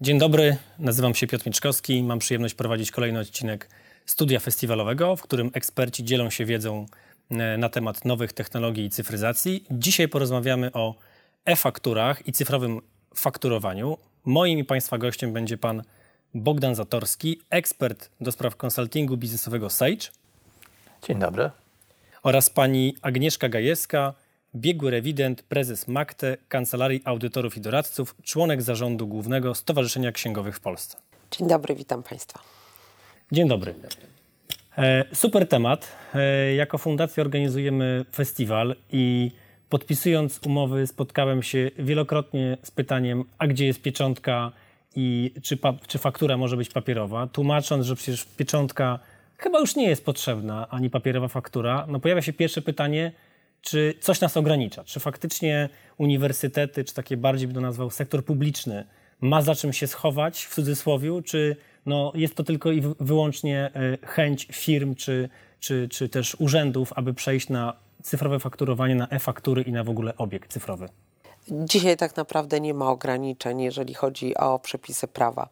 Dzień dobry, nazywam się Piotr Mieczkowski. Mam przyjemność prowadzić kolejny odcinek studia festiwalowego, w którym eksperci dzielą się wiedzą e, na temat nowych technologii i cyfryzacji. Dzisiaj porozmawiamy o e-fakturach i cyfrowym fakturowaniu. Moim i Państwa gościem będzie pan Bogdan Zatorski, ekspert do spraw konsultingu biznesowego Sage. Dzień dobry. Oraz pani Agnieszka Gajewska, biegły rewident, prezes MAKTE, Kancelarii Audytorów i Doradców, członek zarządu głównego Stowarzyszenia Księgowych w Polsce. Dzień dobry, witam Państwa. Dzień dobry. E, super temat. E, jako fundacja organizujemy festiwal i podpisując umowy spotkałem się wielokrotnie z pytaniem, a gdzie jest pieczątka i czy, czy faktura może być papierowa, tłumacząc, że przecież pieczątka chyba już nie jest potrzebna, ani papierowa faktura. No pojawia się pierwsze pytanie, czy coś nas ogranicza? Czy faktycznie uniwersytety, czy takie bardziej bym to nazwał sektor publiczny, ma za czym się schować w cudzysłowie, czy no, jest to tylko i wyłącznie e, chęć firm, czy, czy, czy też urzędów, aby przejść na cyfrowe fakturowanie, na e-faktury i na w ogóle obieg cyfrowy? Dzisiaj tak naprawdę nie ma ograniczeń, jeżeli chodzi o przepisy prawa.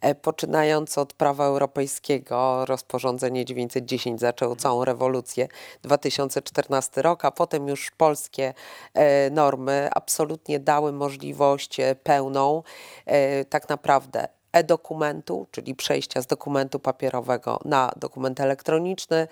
E, poczynając od prawa europejskiego, rozporządzenie 910 zaczęło całą rewolucję 2014 rok, a potem już polskie e, normy absolutnie dały możliwość e, pełną tak naprawdę e-dokumentu, czyli przejścia z dokumentu papierowego na dokument elektroniczny,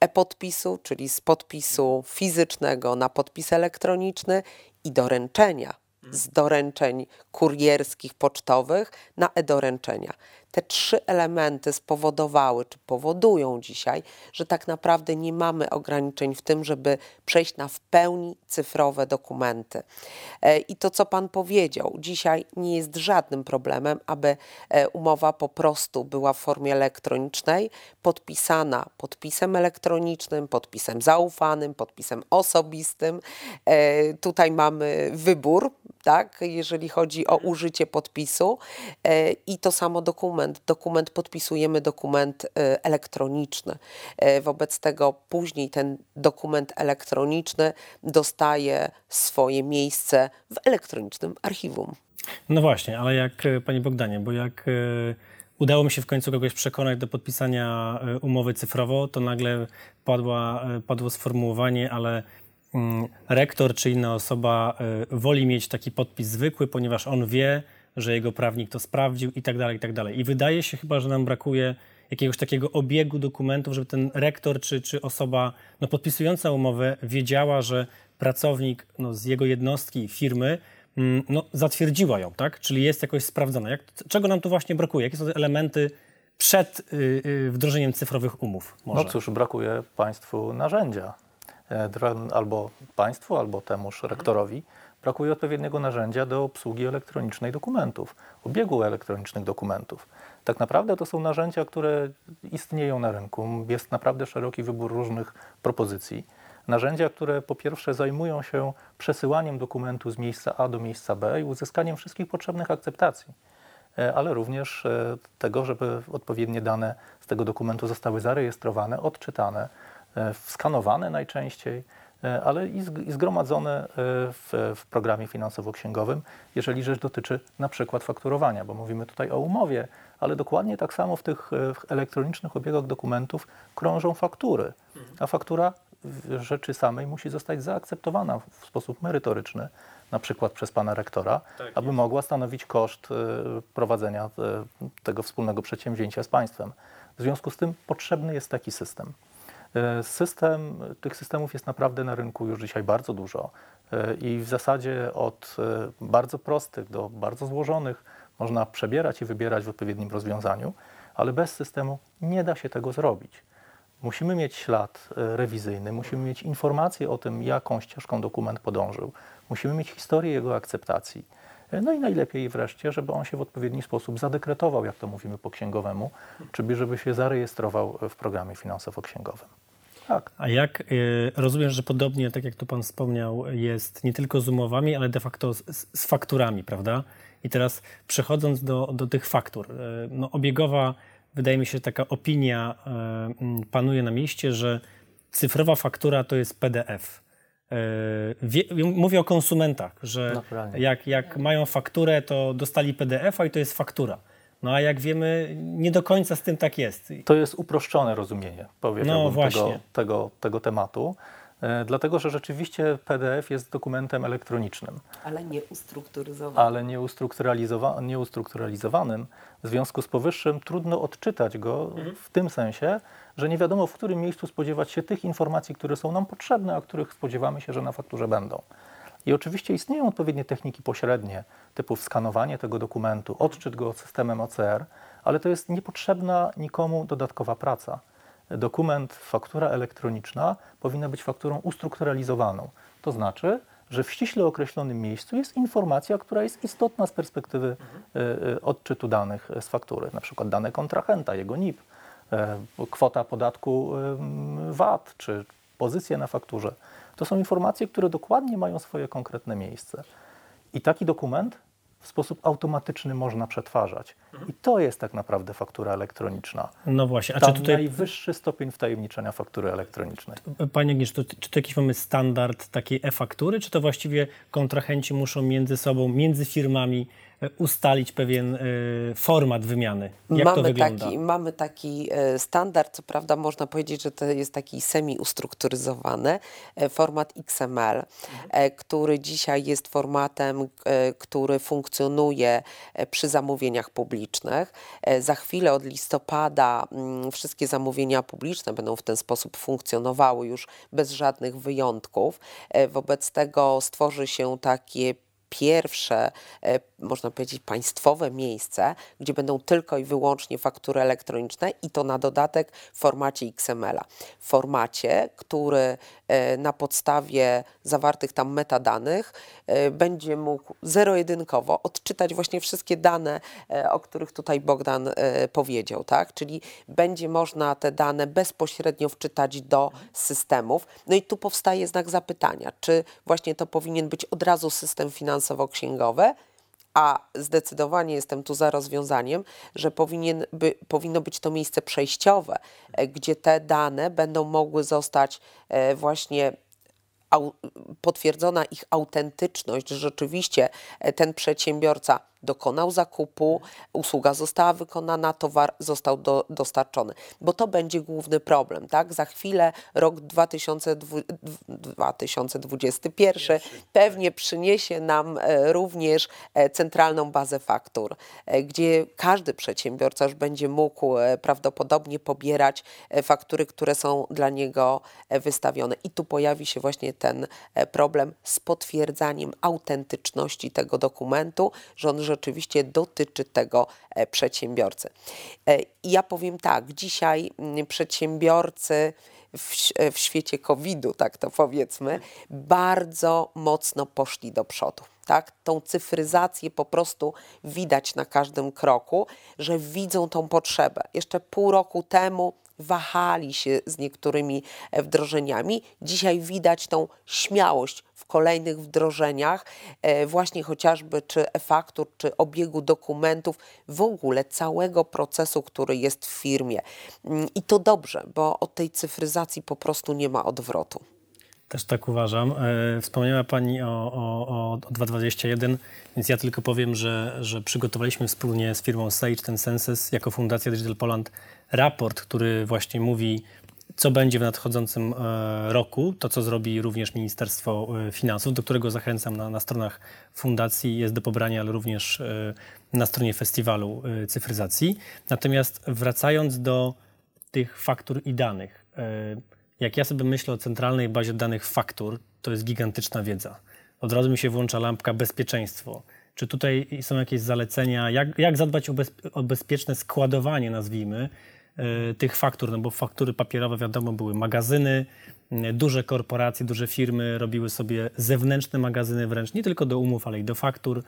e-podpisu, czyli z podpisu fizycznego na podpis elektroniczny i doręczenia z doręczeń kurierskich, pocztowych na e-doręczenia. Te trzy elementy spowodowały, czy powodują dzisiaj, że tak naprawdę nie mamy ograniczeń w tym, żeby przejść na w pełni cyfrowe dokumenty. E, I to, co Pan powiedział, dzisiaj nie jest żadnym problemem, aby e, umowa po prostu była w formie elektronicznej, podpisana podpisem elektronicznym, podpisem zaufanym, podpisem osobistym. E, tutaj mamy wybór, tak, jeżeli chodzi o użycie podpisu i to samo dokument dokument. Podpisujemy dokument y, elektroniczny. Y, wobec tego później ten dokument elektroniczny dostaje swoje miejsce w elektronicznym archiwum. No właśnie, ale jak Panie Bogdanie, bo jak udało mi się w końcu kogoś przekonać do podpisania umowy cyfrowo, to nagle padła, padło sformułowanie, ale rektor czy inna osoba woli mieć taki podpis zwykły, ponieważ on wie, że jego prawnik to sprawdził i tak dalej, i tak dalej. I wydaje się chyba, że nam brakuje jakiegoś takiego obiegu dokumentów, żeby ten rektor czy, czy osoba no, podpisująca umowę wiedziała, że pracownik no, z jego jednostki, firmy, mm, no, zatwierdziła ją, tak? Czyli jest jakoś sprawdzona. Jak, czego nam tu właśnie brakuje? Jakie są te elementy przed y, y, wdrożeniem cyfrowych umów? Może? No cóż, brakuje państwu narzędzia. E, albo państwu, albo temuż rektorowi brakuje odpowiedniego narzędzia do obsługi elektronicznej dokumentów, obiegu elektronicznych dokumentów. Tak naprawdę to są narzędzia, które istnieją na rynku. Jest naprawdę szeroki wybór różnych propozycji. Narzędzia, które po pierwsze zajmują się przesyłaniem dokumentu z miejsca A do miejsca B i uzyskaniem wszystkich potrzebnych akceptacji, e, ale również e, tego, żeby odpowiednie dane z tego dokumentu zostały zarejestrowane, odczytane, skanowane najczęściej E, ale i zgromadzone e, w, w programie finansowo-księgowym, jeżeli rzecz dotyczy na przykład fakturowania, bo mówimy tutaj o umowie, ale dokładnie tak samo w tych e, w elektronicznych obiegach dokumentów krążą faktury, a faktura rzeczy samej musi zostać zaakceptowana w sposób merytoryczny, na przykład przez pana rektora, tak aby mogła stanowić koszt prowadzenia tego wspólnego przedsięwzięcia z państwem. W związku z tym potrzebny jest taki system. E, system, tych systemów jest naprawdę na rynku już dzisiaj bardzo dużo e, i w zasadzie od e, bardzo prostych do bardzo złożonych można przebierać i wybierać w odpowiednim rozwiązaniu, ale bez systemu nie da się tego zrobić. Musimy mieć ślad rewizyjny, musimy mieć informacje o tym, jaką ścieżką dokument podążył, musimy mieć historię jego akceptacji. No i najlepiej wreszcie, żeby on się w odpowiedni sposób zadekretował, jak to mówimy po księgowemu, czyli żeby się zarejestrował w programie finansowo-księgowym. Tak. A jak y, rozumiem, że podobnie, tak jak tu Pan wspomniał, jest nie tylko z umowami, ale de facto z, z fakturami, prawda? I teraz przechodząc do, do tych faktur, y, no obiegowa, wydaje mi się, taka opinia y, panuje na mieście, że cyfrowa faktura to jest PDF. wie, mówię o konsumentach, że Naturalnie. jak, jak mają fakturę, to dostali PDF-a i to jest faktura. No a jak wiemy, nie do końca z tym tak jest. To jest uproszczone rozumienie, powiedziałbym, No właśnie. tego, tego, tego tematu. E, dlatego, że rzeczywiście PDF jest dokumentem elektronicznym, Ale nie ustrukturyzowane. ale nieustrukturalizowa- nieustrukturalizowanym. W związku z powyższym trudno odczytać go w tym sensie, że nie wiadomo, w którym miejscu spodziewać się tych informacji, które są nam potrzebne, a których spodziewamy się, że na fakturze będą. I oczywiście istnieją odpowiednie techniki pośrednie, typu skanowanie tego dokumentu, odczyt go systemem OCR, ale to jest niepotrzebna nikomu dodatkowa praca. Dokument, faktura elektroniczna powinna być fakturą ustrukturalizowaną. To znaczy, że w ściśle określonym miejscu jest informacja, która jest istotna z perspektywy y, y, odczytu danych z faktury, na przykład dane kontrahenta, jego NIP, e, kwota podatku VAT czy pozycję na fakturze. To są informacje, które dokładnie mają swoje konkretne miejsce. I taki dokument w sposób automatyczny można przetwarzać. I to jest tak naprawdę faktura elektroniczna. No właśnie, a Tam czy tutaj, najwyższy stopień wtajemniczenia faktury elektronicznej. Panie Agnieszko, czy to jakiś mamy standard takiej e-faktury, czy to właściwie kontrahenci muszą między sobą, między firmami e, ustalić pewien e, format wymiany? Jak to mamy, wygląda? taki, mamy taki e, standard, co prawda można powiedzieć, że to jest taki semi-ustrukturyzowany e, format XML, e, który dzisiaj jest formatem, który funkcjonuje przy zamówieniach publicznych. Za chwilę od listopada mm, wszystkie zamówienia publiczne będą w ten sposób funkcjonowały już bez żadnych wyjątków. Wobec tego stworzy się takie pierwsze, e, można powiedzieć, państwowe miejsce, gdzie będą tylko i wyłącznie faktury elektroniczne i to na dodatek w formacie XML-a. W formacie, który e, na podstawie zawartych tam metadanych e, będzie mógł zero-jedynkowo odczytać właśnie wszystkie dane, o których tutaj Bogdan powiedział, tak? Czyli będzie można te dane bezpośrednio wczytać do systemów. No i tu powstaje znak zapytania, czy właśnie to powinien być od razu system finansowo-księgowy, a zdecydowanie jestem tu za rozwiązaniem, że powinien by, powinno być to miejsce przejściowe, e, gdzie te dane będą mogły zostać e, właśnie potwierdzona ich autentyczność, że rzeczywiście e, ten przedsiębiorca dokonał zakupu, usługa została wykonana, towar został do, dostarczony. Bo to będzie główny problem, tak? Za chwilę rok 2020, 2021 pewnie przyniesie nam e, również e, centralną bazę faktur, e, gdzie każdy przedsiębiorca już będzie mógł prawdopodobnie pobierać faktury, które są dla niego wystawione. I tu pojawi się właśnie ten problem z potwierdzaniem autentyczności tego dokumentu, że on rzeczywiście dotyczy tego e, przedsiębiorcy. E, ja powiem tak, dzisiaj mm, przedsiębiorcy w, e, w świecie COVID-u, tak to powiedzmy, bardzo mocno poszli do przodu. Tak? Tą cyfryzację po prostu widać na każdym kroku, że widzą tą potrzebę. Jeszcze pół roku temu wahali się z niektórymi e, wdrożeniami. Dzisiaj widać tą śmiałość w kolejnych wdrożeniach, e, właśnie chociażby czy e-faktur, czy obiegu dokumentów, w ogóle całego procesu, który jest w firmie. Mm, I to dobrze, bo od tej cyfryzacji po prostu nie ma odwrotu. Też tak uważam. E, Wspomniała Pani o, o, o 221, więc ja tylko powiem, że, że przygotowaliśmy wspólnie z firmą Sage ten Census jako Fundacja Digital Poland raport, który właśnie mówi, co będzie w nadchodzącym e, roku, to co zrobi również Ministerstwo e, Finansów, do którego zachęcam na, na stronach fundacji, jest do pobrania, ale również na stronie festiwalu cyfryzacji. Natomiast wracając do tych faktur i danych, jak ja sobie myślę o centralnej bazie danych faktur, to jest gigantyczna wiedza. Od razu mi się włącza lampka bezpieczeństwo. Czy tutaj są jakieś zalecenia, jak, jak zadbać o, bez, o bezpieczne składowanie, nazwijmy, e, tych faktur? No bo faktury papierowe, wiadomo, były magazyny, duże korporacje, duże firmy robiły sobie zewnętrzne magazyny wręcz, nie tylko do umów, ale i do faktur.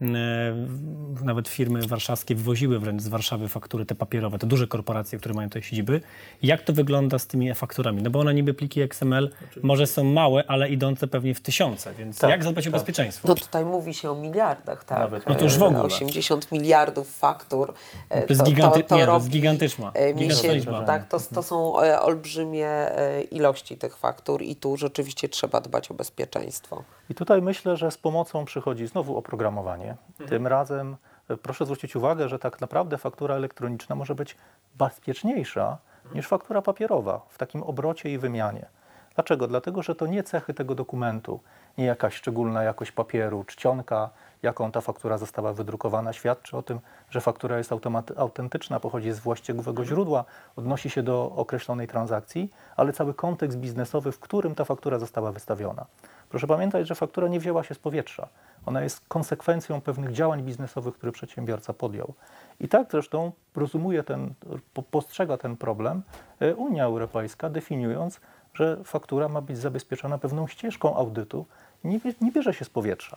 W- nawet firmy warszawskie wywoziły wręcz z Warszawy faktury te papierowe, te duże korporacje, które mają tutaj siedziby. Jak to wygląda z tymi e-fakturami? No bo one niby pliki XML może są małe, ale idące pewnie w tysiące, więc Tak, jak zadbać o tak. bezpieczeństwo? No tutaj mówi się o miliardach, tak? Nawet No to już w ogóle. 80 miliardów faktur. E, To jest giganty- nie, to jest robi, gigantyczna- e, gigantyczna liczba. Tak, to, to są e, olbrzymie e, ilości tych faktur i tu rzeczywiście trzeba dbać o bezpieczeństwo. I tutaj myślę, że z pomocą przychodzi znowu oprogramowanie. Tym razem e, proszę zwrócić uwagę, że tak naprawdę faktura elektroniczna może być bezpieczniejsza niż faktura papierowa w takim obrocie i wymianie. Dlaczego? Dlatego, że to nie cechy tego dokumentu, nie jakaś szczególna jakość papieru, czcionka, jaką ta faktura została wydrukowana, świadczy o tym, że faktura jest autentyczna, pochodzi z właściwego źródła, odnosi się do określonej transakcji, ale cały kontekst biznesowy, w którym ta faktura została wystawiona. Proszę pamiętać, że faktura nie wzięła się z powietrza. Ona jest konsekwencją pewnych działań biznesowych, które przedsiębiorca podjął. I tak zresztą rozumuje ten, po- postrzega ten problem e, Unia Europejska, definiując, że faktura ma być zabezpieczona pewną ścieżką audytu, nie, nie bierze się z powietrza.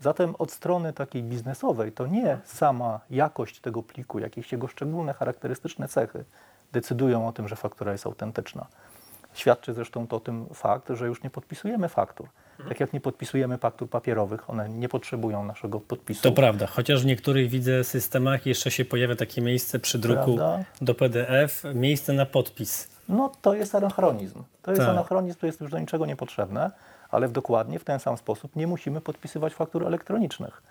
Zatem od strony takiej biznesowej to nie sama jakość tego pliku, jakieś jego szczególne, charakterystyczne cechy decydują o tym, że faktura jest autentyczna. Świadczy zresztą to o tym fakt, że już nie podpisujemy faktur. Tak jak nie podpisujemy faktur papierowych, one nie potrzebują naszego podpisu. To prawda, chociaż w niektórych widzę systemach jeszcze się pojawia takie miejsce przy druku Prawda? do PDF, miejsce na podpis. No to jest anachronizm. To jest Tak. anachronizm, to jest już do niczego niepotrzebne, ale w dokładnie w ten sam sposób nie musimy podpisywać faktur elektronicznych,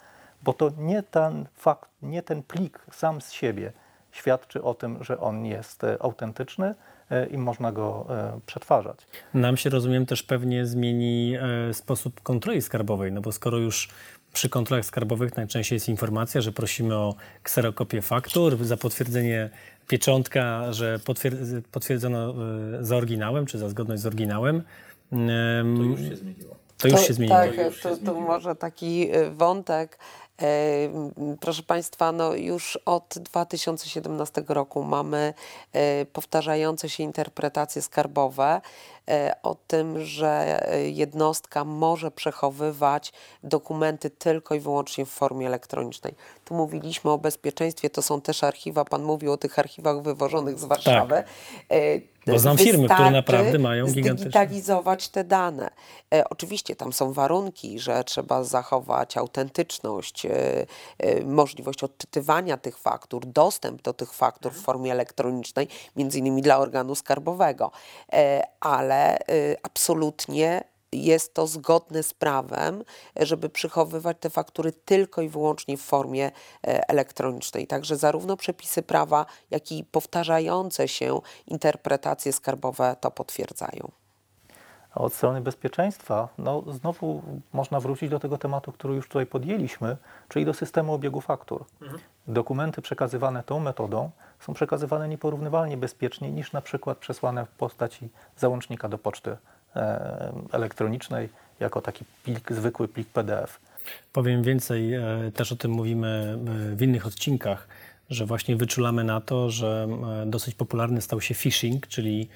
bo to nie ten fakt, nie ten plik sam z siebie świadczy o tym, że on jest e, autentyczny e, i można go e, przetwarzać. Nam się, rozumiem, też pewnie zmieni sposób kontroli skarbowej, no bo skoro już przy kontrolach skarbowych najczęściej jest informacja, że prosimy o kserokopię faktur, za potwierdzenie pieczątka, że potwier- potwierdzono za oryginałem, czy za zgodność z oryginałem. To już się zmieniło. To już To- się zmieniło. Tak, to, to może taki wątek. Proszę Państwa, no już od 2017 roku mamy e, powtarzające się interpretacje skarbowe e, o tym, że e, jednostka może przechowywać dokumenty tylko i wyłącznie w formie elektronicznej. Tu mówiliśmy o bezpieczeństwie, to są też archiwa, Pan mówił o tych archiwach wywożonych z Warszawy. E, Tak. Bo znam firmy, które naprawdę mają gigantyczne- zdigitalizować te dane. E, oczywiście tam są warunki, że trzeba zachować autentyczność, e, e, możliwość odczytywania tych faktur, dostęp do tych faktur w formie elektronicznej, między innymi dla organu skarbowego, e, ale e, absolutnie jest to zgodne z prawem, żeby przychowywać te faktury tylko i wyłącznie w formie e, elektronicznej. Także zarówno przepisy prawa, jak i powtarzające się interpretacje skarbowe to potwierdzają. A od strony bezpieczeństwa, no znowu można wrócić do tego tematu, który już tutaj podjęliśmy, czyli do systemu obiegu faktur. Dokumenty przekazywane tą metodą są przekazywane nieporównywalnie bezpieczniej niż na przykład przesłane w postaci załącznika do poczty elektronicznej jako taki plik, zwykły plik PDF. Powiem więcej, e, też o tym mówimy e, w innych odcinkach, że właśnie wyczulamy na to, że e, dosyć popularny stał się phishing, czyli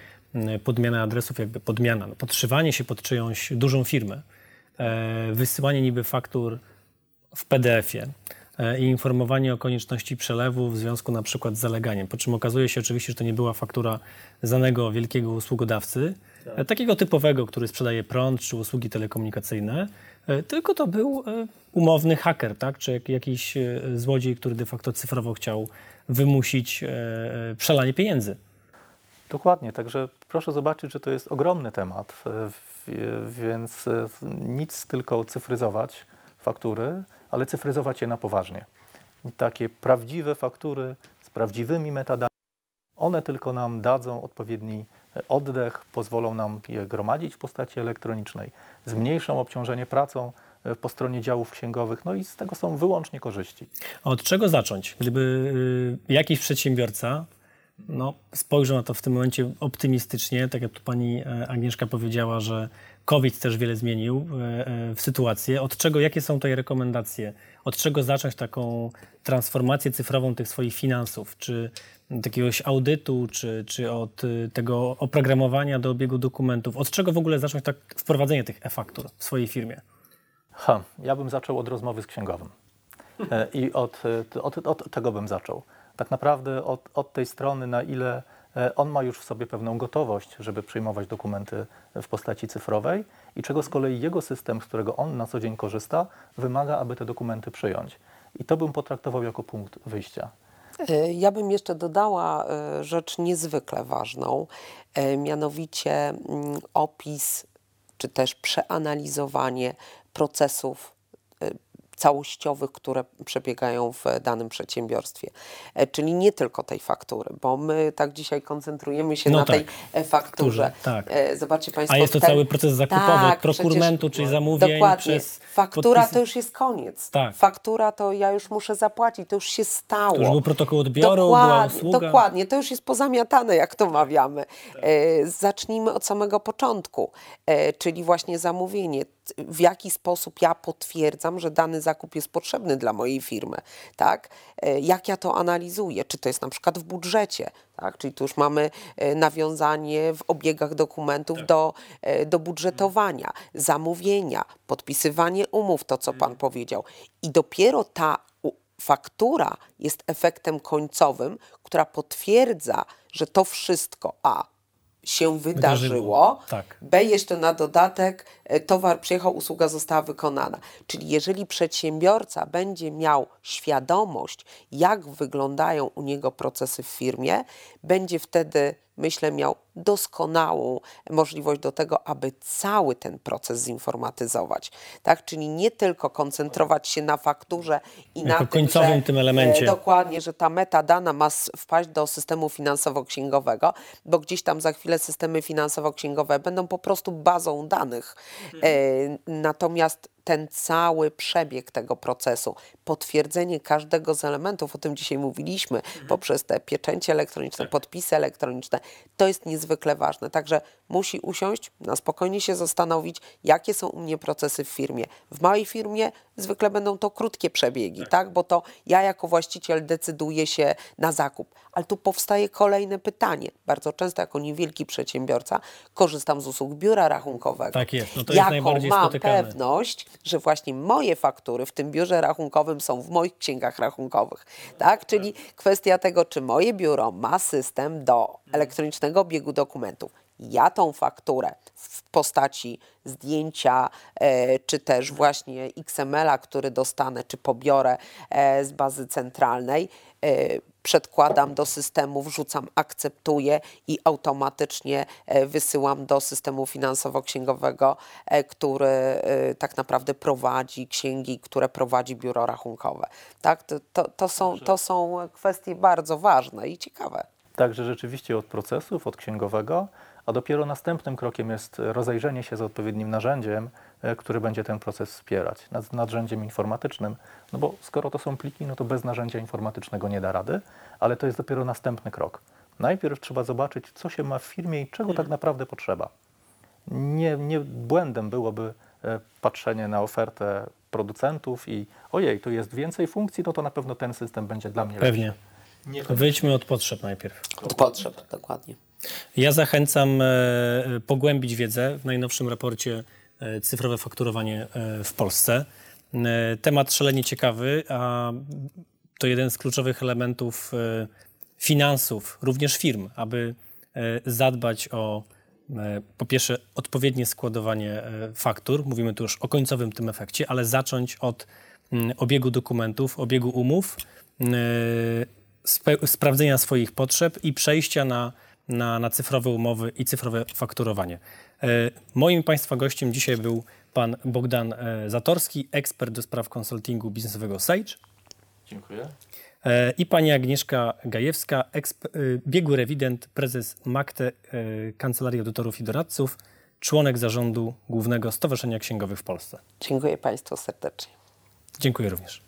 podmiana adresów, jakby podmiana, no, podszywanie się pod czyjąś dużą firmę, wysyłanie niby faktur w PDF-ie i informowanie o konieczności przelewu w związku na przykład z zaleganiem. Po czym okazuje się oczywiście, że to nie była faktura znanego wielkiego usługodawcy, e, takiego typowego, który sprzedaje prąd czy usługi telekomunikacyjne, e, tylko to był e, umowny haker, tak? czy jak, jakiś złodziej, który de facto cyfrowo chciał wymusić przelanie pieniędzy. Dokładnie, także proszę zobaczyć, że to jest ogromny temat, więc nic tylko cyfryzować faktury, ale cyfryzować je na poważnie. Takie prawdziwe faktury z prawdziwymi metadami, one tylko nam dadzą odpowiedni oddech, pozwolą nam je gromadzić w postaci elektronicznej, zmniejszą obciążenie pracą e, po stronie działów księgowych, no i z tego są wyłącznie korzyści. A od czego zacząć? Gdyby y, jakiś przedsiębiorca no, spojrzał na to w tym momencie optymistycznie, tak jak tu pani e, Agnieszka powiedziała, że COVID też wiele zmienił e, e, w sytuację. Od czego, jakie są tutaj rekomendacje? Od czego zacząć taką transformację cyfrową tych swoich finansów? Czy od jakiegoś audytu, czy, czy od tego oprogramowania do obiegu dokumentów? Od czego w ogóle zacząć tak wprowadzenie tych e-faktur w swojej firmie? Ha, ja bym zaczął od rozmowy z księgowym. I od, od, od tego bym zaczął. Tak naprawdę od, od tej strony, na ile e, on ma już w sobie pewną gotowość, żeby przyjmować dokumenty w postaci cyfrowej i czego z kolei jego system, z którego on na co dzień korzysta, wymaga, aby te dokumenty przyjąć. I to bym potraktował jako punkt wyjścia. E, Ja bym jeszcze dodała e, rzecz niezwykle ważną, mianowicie mm, opis czy też przeanalizowanie procesów całościowych, które przebiegają w danym przedsiębiorstwie. E, Czyli nie tylko tej faktury, bo my tak dzisiaj koncentrujemy się No na tak, tej e, fakturze. tak. E, Zobaczcie Państwo. A jest to ten- cały proces zakupowy, Tak, prokurmentu, przecież- czyli zamówień Dokładnie. przez Faktura podpisy- to już jest koniec. Tak. Faktura to ja już muszę zapłacić, to już się stało. To już był protokół odbioru, Dokładnie. Dokładnie, to już jest pozamiatane, jak to mawiamy. E, zacznijmy od samego początku, czyli właśnie zamówienie. W jaki sposób ja potwierdzam, że dany zakup jest potrzebny dla mojej firmy, tak? E, jak ja to analizuję? Czy to jest na przykład w budżecie, tak? Czyli tu już mamy e, nawiązanie w obiegach dokumentów do, e, do budżetowania, zamówienia, podpisywanie umów, to co Pan powiedział. I dopiero ta faktura jest efektem końcowym, która potwierdza, że to wszystko A się wydarzyło, tak. B jeszcze na dodatek e, towar przyjechał, usługa została wykonana. Czyli jeżeli przedsiębiorca będzie miał świadomość, jak wyglądają u niego procesy w firmie, będzie wtedy, myślę, miał doskonałą możliwość do tego, aby cały ten proces zinformatyzować. Tak? Czyli nie tylko koncentrować się na fakturze i na tym, końcowym że, tym elemencie. E, dokładnie, że ta metadana ma wpaść do systemu finansowo-księgowego, bo gdzieś tam za chwilę systemy finansowo-księgowe będą po prostu bazą danych. E, natomiast ten cały przebieg tego procesu, potwierdzenie każdego z elementów, o tym dzisiaj mówiliśmy, poprzez te pieczęcie elektroniczne, podpisy elektroniczne, to jest niezwykle ważne. Także musi usiąść, na spokojnie się zastanowić, jakie są u mnie procesy w firmie. W małej firmie zwykle będą to krótkie przebiegi, tak? Bo to ja jako właściciel decyduję się na zakup. Ale tu powstaje kolejne pytanie. Bardzo często jako niewielki przedsiębiorca korzystam z usług biura rachunkowego. Tak jest, no to jest Jaką najbardziej mam spotykane. pewność, że właśnie moje faktury w tym biurze rachunkowym są w moich księgach rachunkowych. Tak? Czyli kwestia tego, czy moje biuro ma system do elektronicznego obiegu dokumentów. Ja tą fakturę w postaci zdjęcia, e, czy też właśnie XML-a, który dostanę, czy pobiorę e, z bazy centralnej, e, przedkładam do systemu, wrzucam, akceptuję i automatycznie wysyłam do systemu finansowo-księgowego, który tak naprawdę prowadzi księgi, które prowadzi biuro rachunkowe. Tak? To, to, to, są, to są kwestie bardzo ważne i ciekawe. Także rzeczywiście od procesów, od księgowego, a dopiero następnym krokiem jest rozejrzenie się za odpowiednim narzędziem, e, który będzie ten proces wspierać, nad, narzędziem informatycznym. No bo skoro to są pliki, no to bez narzędzia informatycznego nie da rady, ale to jest dopiero następny krok. Najpierw trzeba zobaczyć, co się ma w firmie i czego tak naprawdę potrzeba. Nie, nie błędem byłoby e, patrzenie na ofertę producentów i ojej, tu jest więcej funkcji, no to na pewno ten system będzie dla mnie lepszy. Pewnie. Wyjdźmy od potrzeb najpierw. Od potrzeb, dokładnie. Ja zachęcam e, pogłębić wiedzę w najnowszym raporcie e, Cyfrowe fakturowanie e, w Polsce. Temat szalenie ciekawy, a to jeden z kluczowych elementów finansów, również firm, aby zadbać o po pierwsze odpowiednie składowanie faktur, mówimy tu już o końcowym tym efekcie, ale zacząć od mm, obiegu dokumentów, obiegu umów, sprawdzenia swoich potrzeb i przejścia na, na, na cyfrowe umowy i cyfrowe fakturowanie. E, Moim Państwa gościem dzisiaj był pan Bogdan e, Zatorski, ekspert do spraw konsultingu biznesowego Sage Dziękuję. e, i pani Agnieszka Gajewska, biegły rewident, prezes MAKTE, Kancelarii Audytorów i Doradców, członek zarządu Głównego Stowarzyszenia Księgowych w Polsce. Dziękuję Państwu serdecznie. Dziękuję również.